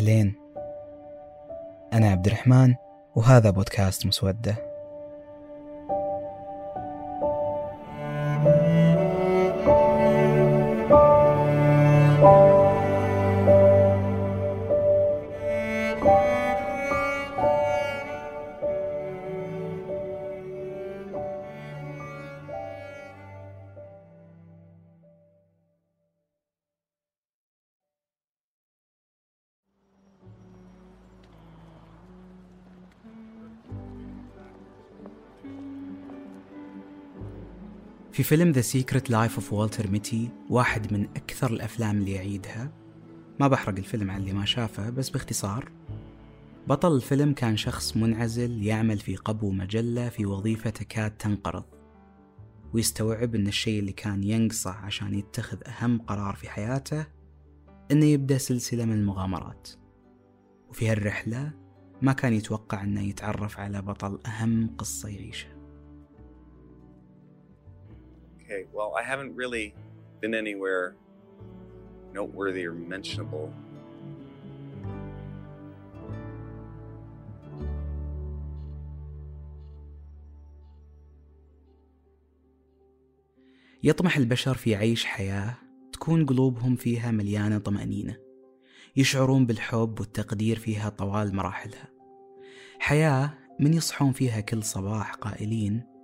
أهلين. أنا عبد الرحمن وهذا بودكاست مسودة. في فيلم The Secret Life of Walter Mitty واحد من أكثر الأفلام اللي أعيدها ما بحرق الفيلم على اللي ما شافه بس باختصار. بطل الفيلم كان شخص منعزل يعمل في قبو مجلة في وظيفة تكاد تنقرض. ويستوعب أن الشيء اللي كان ينقصه عشان يتخذ أهم قرار في حياته أنه يبدأ سلسلة من المغامرات. وفي هالرحلة ما كان يتوقع أنه يتعرف على بطل أهم قصة يعيشها. Okay, well, I haven't really been anywhere noteworthy or mentionable. يطمح البشر في عيش حياة تكون قلوبهم فيها مليانة طمأنينة يشعرون بالحب والتقدير فيها طوال مراحلها حياة من يصحون فيها كل صباح قائلين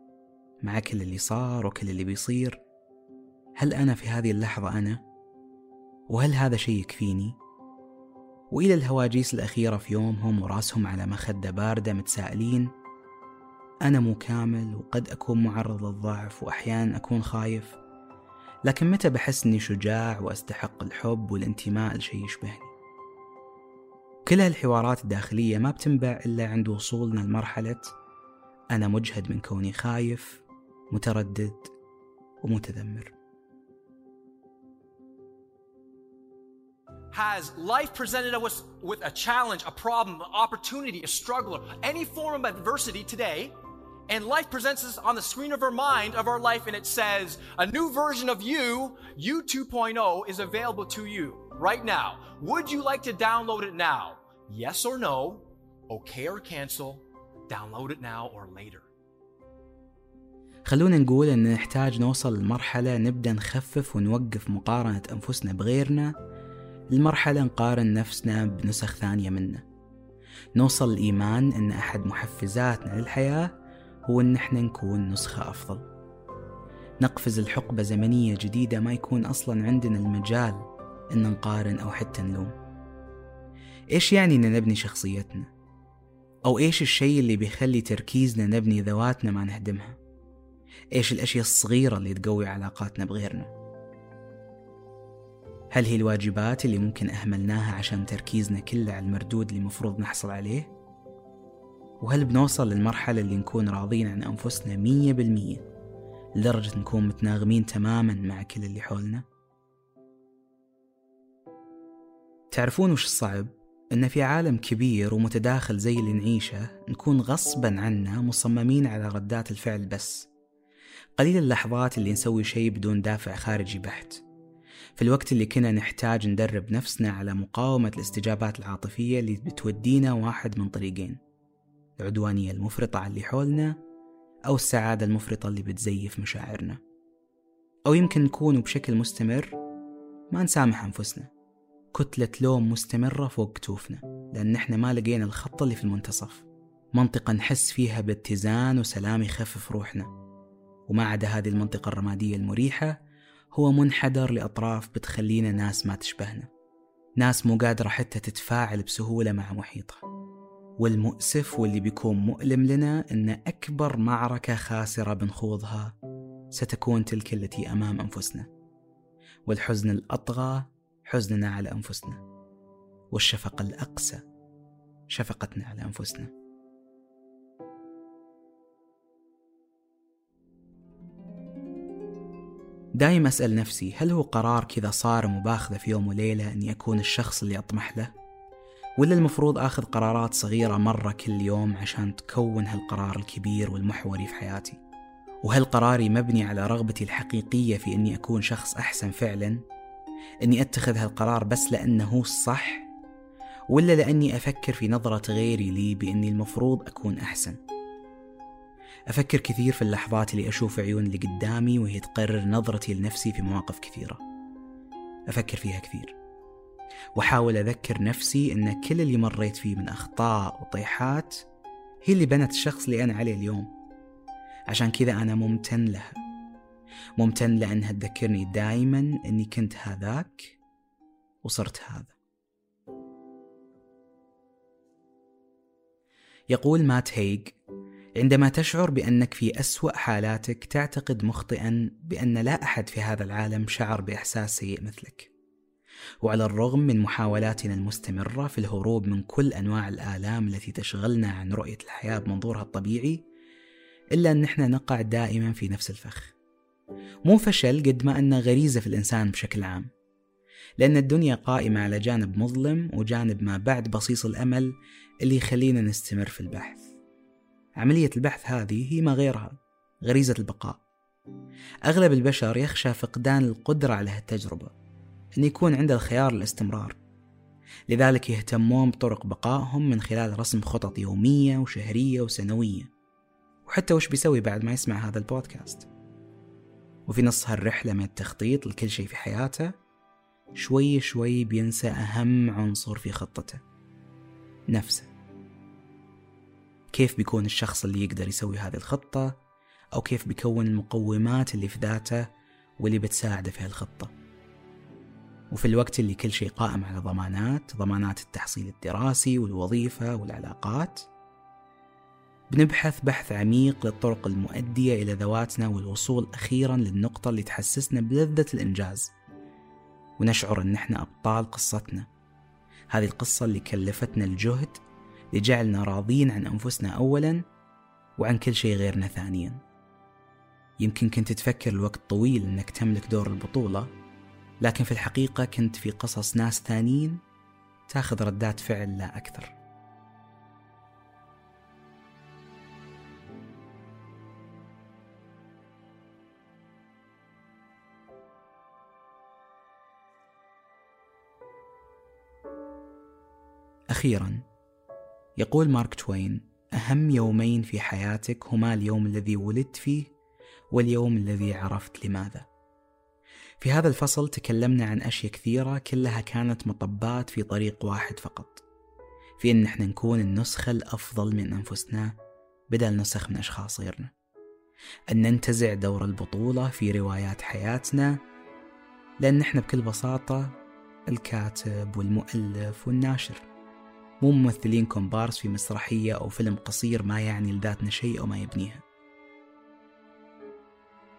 مع كل اللي صار وكل اللي بيصير هل أنا في هذه اللحظة أنا؟ وهل هذا شيء يكفيني؟ وإلى الهواجيس الأخيرة في يومهم وراسهم على مخدة باردة متسائلين أنا مو كامل وقد أكون معرض للضعف وأحيانا أكون خايف لكن متى بحس أني شجاع وأستحق الحب والانتماء لشيء يشبهني كل هالحوارات الداخلية ما بتنبع إلا عند وصولنا لمرحلة أنا مجهد من كوني خايف متردد ومتذمر Has life presented us with a challenge, a problem, an opportunity, a struggle, or any form of adversity today, and life presents us on the screen of our mind of our life, and it says, a new version of you, you 2.0, is available to you right now. Would you like to download it now? Yes or no? Okay or cancel? Download it now or later. خلونا نقول إن نحتاج نوصل لمرحلة نبدأ نخفف ونوقف مقارنة أنفسنا بغيرنا لمرحلة نقارن نفسنا بنسخ ثانية منا نوصل الإيمان أن أحد محفزاتنا للحياة هو أن إحنا نكون نسخة أفضل نقفز الحقبة زمنية جديدة ما يكون أصلا عندنا المجال أن نقارن أو حتى نلوم إيش يعني أن نبني شخصيتنا؟ أو إيش الشيء اللي بيخلي تركيزنا نبني ذواتنا ما نهدمها؟ إيش الأشياء الصغيرة اللي تقوي علاقاتنا بغيرنا؟ هل هي الواجبات اللي ممكن أهملناها عشان تركيزنا كله على المردود اللي مفروض نحصل عليه؟ وهل بنوصل للمرحلة اللي نكون راضين عن أنفسنا مية بالمية لدرجة نكون متناغمين تماما مع كل اللي حولنا؟ تعرفون وش الصعب؟ إن في عالم كبير ومتداخل زي اللي نعيشه نكون غصبا عنا مصممين على ردات الفعل بس قليل اللحظات اللي نسوي شيء بدون دافع خارجي بحت. في الوقت اللي كنا نحتاج ندرب نفسنا على مقاومة الاستجابات العاطفية اللي بتودينا واحد من طريقين العدوانية المفرطة على اللي حولنا أو السعادة المفرطة اللي بتزيف مشاعرنا. أو يمكن نكون بشكل مستمر ما نسامح أنفسنا. كتلة لوم مستمرة فوق كتوفنا لأن إحنا ما لقينا الخط اللي في المنتصف. منطقة نحس فيها باتزان وسلام يخفف روحنا. وما عدا هذه المنطقة الرمادية المريحة هو منحدر لأطراف بتخلينا ناس ما تشبهنا. ناس مو قادرة حتى تتفاعل بسهولة مع محيطها. والمؤسف واللي بيكون مؤلم لنا أن أكبر معركة خاسرة بنخوضها ستكون تلك التي أمام أنفسنا. والحزن الأطغى حزننا على أنفسنا. والشفقة الأقسى شفقتنا على أنفسنا. دايم أسأل نفسي هل هو قرار كذا صارم وباخذه في يوم وليلة أني أكون الشخص اللي أطمح له؟ ولا المفروض آخذ قرارات صغيرة مرة كل يوم عشان تكون هالقرار الكبير والمحوري في حياتي؟ وهل قراري مبني على رغبتي الحقيقية في أني أكون شخص أحسن فعلا؟ أني أتخذ هالقرار بس لأنه الصح؟ ولا لأني أفكر في نظرة غيري لي بأني المفروض أكون أحسن أفكر كثير في اللحظات اللي أشوف عيون اللي قدامي وهي تقرر نظرتي لنفسي في مواقف كثيرة. أفكر فيها كثير. وأحاول أذكر نفسي أن كل اللي مريت فيه من أخطاء وطيحات هي اللي بنت الشخص اللي أنا عليه اليوم. عشان كذا أنا ممتن لها. ممتن لأنها تذكرني دائما أني كنت هذاك وصرت هذا. يقول مات هيج عندما تشعر بأنك في أسوأ حالاتك تعتقد مخطئا بأن لا أحد في هذا العالم شعر بإحساس سيء مثلك. وعلى الرغم من محاولاتنا المستمرة في الهروب من كل أنواع الآلام التي تشغلنا عن رؤية الحياة بمنظورها الطبيعي إلا أن إحنا نقع دائما في نفس الفخ. مو فشل قد ما أنه غريزة في الإنسان بشكل عام. لأن الدنيا قائمة على جانب مظلم وجانب ما بعد بصيص الأمل اللي يخلينا نستمر في البحث. عملية البحث هذه هي ما غيرها غريزة البقاء. أغلب البشر يخشى فقدان القدرة على هالتجربة أن يكون عنده الخيار الاستمرار. لذلك يهتمون بطرق بقائهم من خلال رسم خطط يومية وشهرية وسنوية. وحتى وش بيسوي بعد ما يسمع هذا البودكاست؟ وفي نص هالرحلة من التخطيط لكل شيء في حياته شوي شوي بينسى أهم عنصر في خطته نفسه. كيف بيكون الشخص اللي يقدر يسوي هذه الخطة أو كيف بيكون المقومات اللي في ذاته واللي بتساعده في هالخطة. وفي الوقت اللي كل شيء قائم على ضمانات ضمانات التحصيل الدراسي والوظيفة والعلاقات بنبحث بحث عميق للطرق المؤدية إلى ذواتنا والوصول أخيرا للنقطة اللي تحسسنا بلذة الإنجاز. ونشعر أن إحنا أبطال قصتنا. هذه القصة اللي كلفتنا الجهد لجعلنا راضين عن أنفسنا أولا وعن كل شيء غيرنا ثانيا. يمكن كنت تفكر لوقت طويل أنك تملك دور البطولة لكن في الحقيقة كنت في قصص ناس ثانيين تاخذ ردات فعل لا أكثر. أخيرا يقول مارك توين أهم يومين في حياتك هما اليوم الذي ولدت فيه واليوم الذي عرفت لماذا. في هذا الفصل تكلمنا عن أشياء كثيرة كلها كانت مطبات في طريق واحد فقط في أن إحنا نكون النسخة الأفضل من أنفسنا بدل نسخ من أشخاص غيرنا أن ننتزع دور البطولة في روايات حياتنا لأن إحنا بكل بساطة الكاتب والمؤلف والناشر. مو ممثلين كومبارس في مسرحية أو فيلم قصير ما يعني لذاتنا شيء أو ما يبنيها.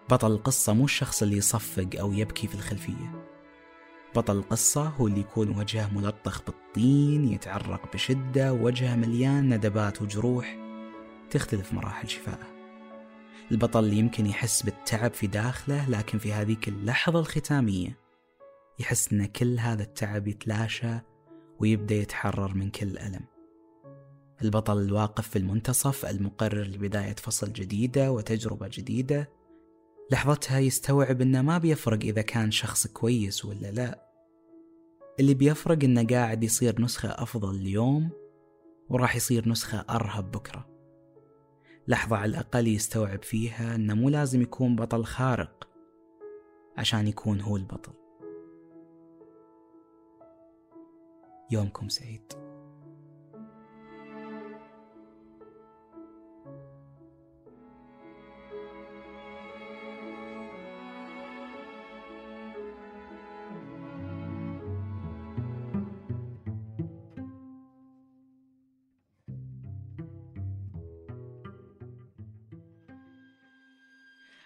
بطل القصة مو الشخص اللي يصفق أو يبكي في الخلفية. بطل القصة هو اللي يكون وجهه ملطخ بالطين يتعرق بشدة ووجهه مليان ندبات وجروح تختلف مراحل شفائه. البطل اللي يمكن يحس بالتعب في داخله لكن في هذيك اللحظة الختامية يحس أن كل هذا التعب يتلاشى ويبدأ يتحرر من كل ألم. البطل الواقف في المنتصف المقرر لبداية فصل جديدة وتجربة جديدة. لحظتها يستوعب إنه ما بيفرق إذا كان شخص كويس ولا لا. اللي بيفرق إنه قاعد يصير نسخة أفضل اليوم وراح يصير نسخة أرهب بكرة. لحظة على الأقل يستوعب فيها إنه مو لازم يكون بطل خارق عشان يكون هو البطل. يومكم سعيد.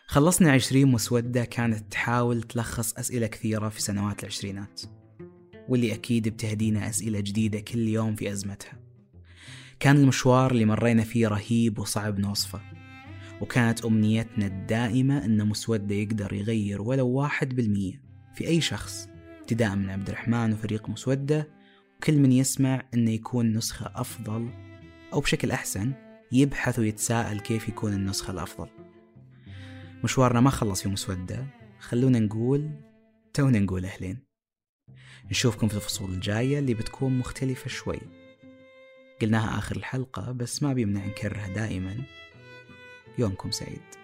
خلصنا عشرين مسودة كانت تحاول تلخص أسئلة كثيرة في سنوات العشرينات. واللي أكيد بتهدينا أسئلة جديدة كل يوم في أزمتها. كان المشوار اللي مرينا فيه رهيب وصعب نوصفه وكانت أمنيتنا الدائمة أن مسودة يقدر يغير ولو واحد بالمية في أي شخص ابتداء من عبد الرحمن وفريق مسودة وكل من يسمع أنه يكون نسخة أفضل أو بشكل أحسن يبحث ويتساءل كيف يكون النسخة الأفضل. مشوارنا ما خلص في مسودة خلونا نقول تونا نقول أهلين. نشوفكم في الفصول الجاية اللي بتكون مختلفة شوي. قلناها آخر الحلقة بس ما بيمنع نكررها دائما. يومكم سعيد.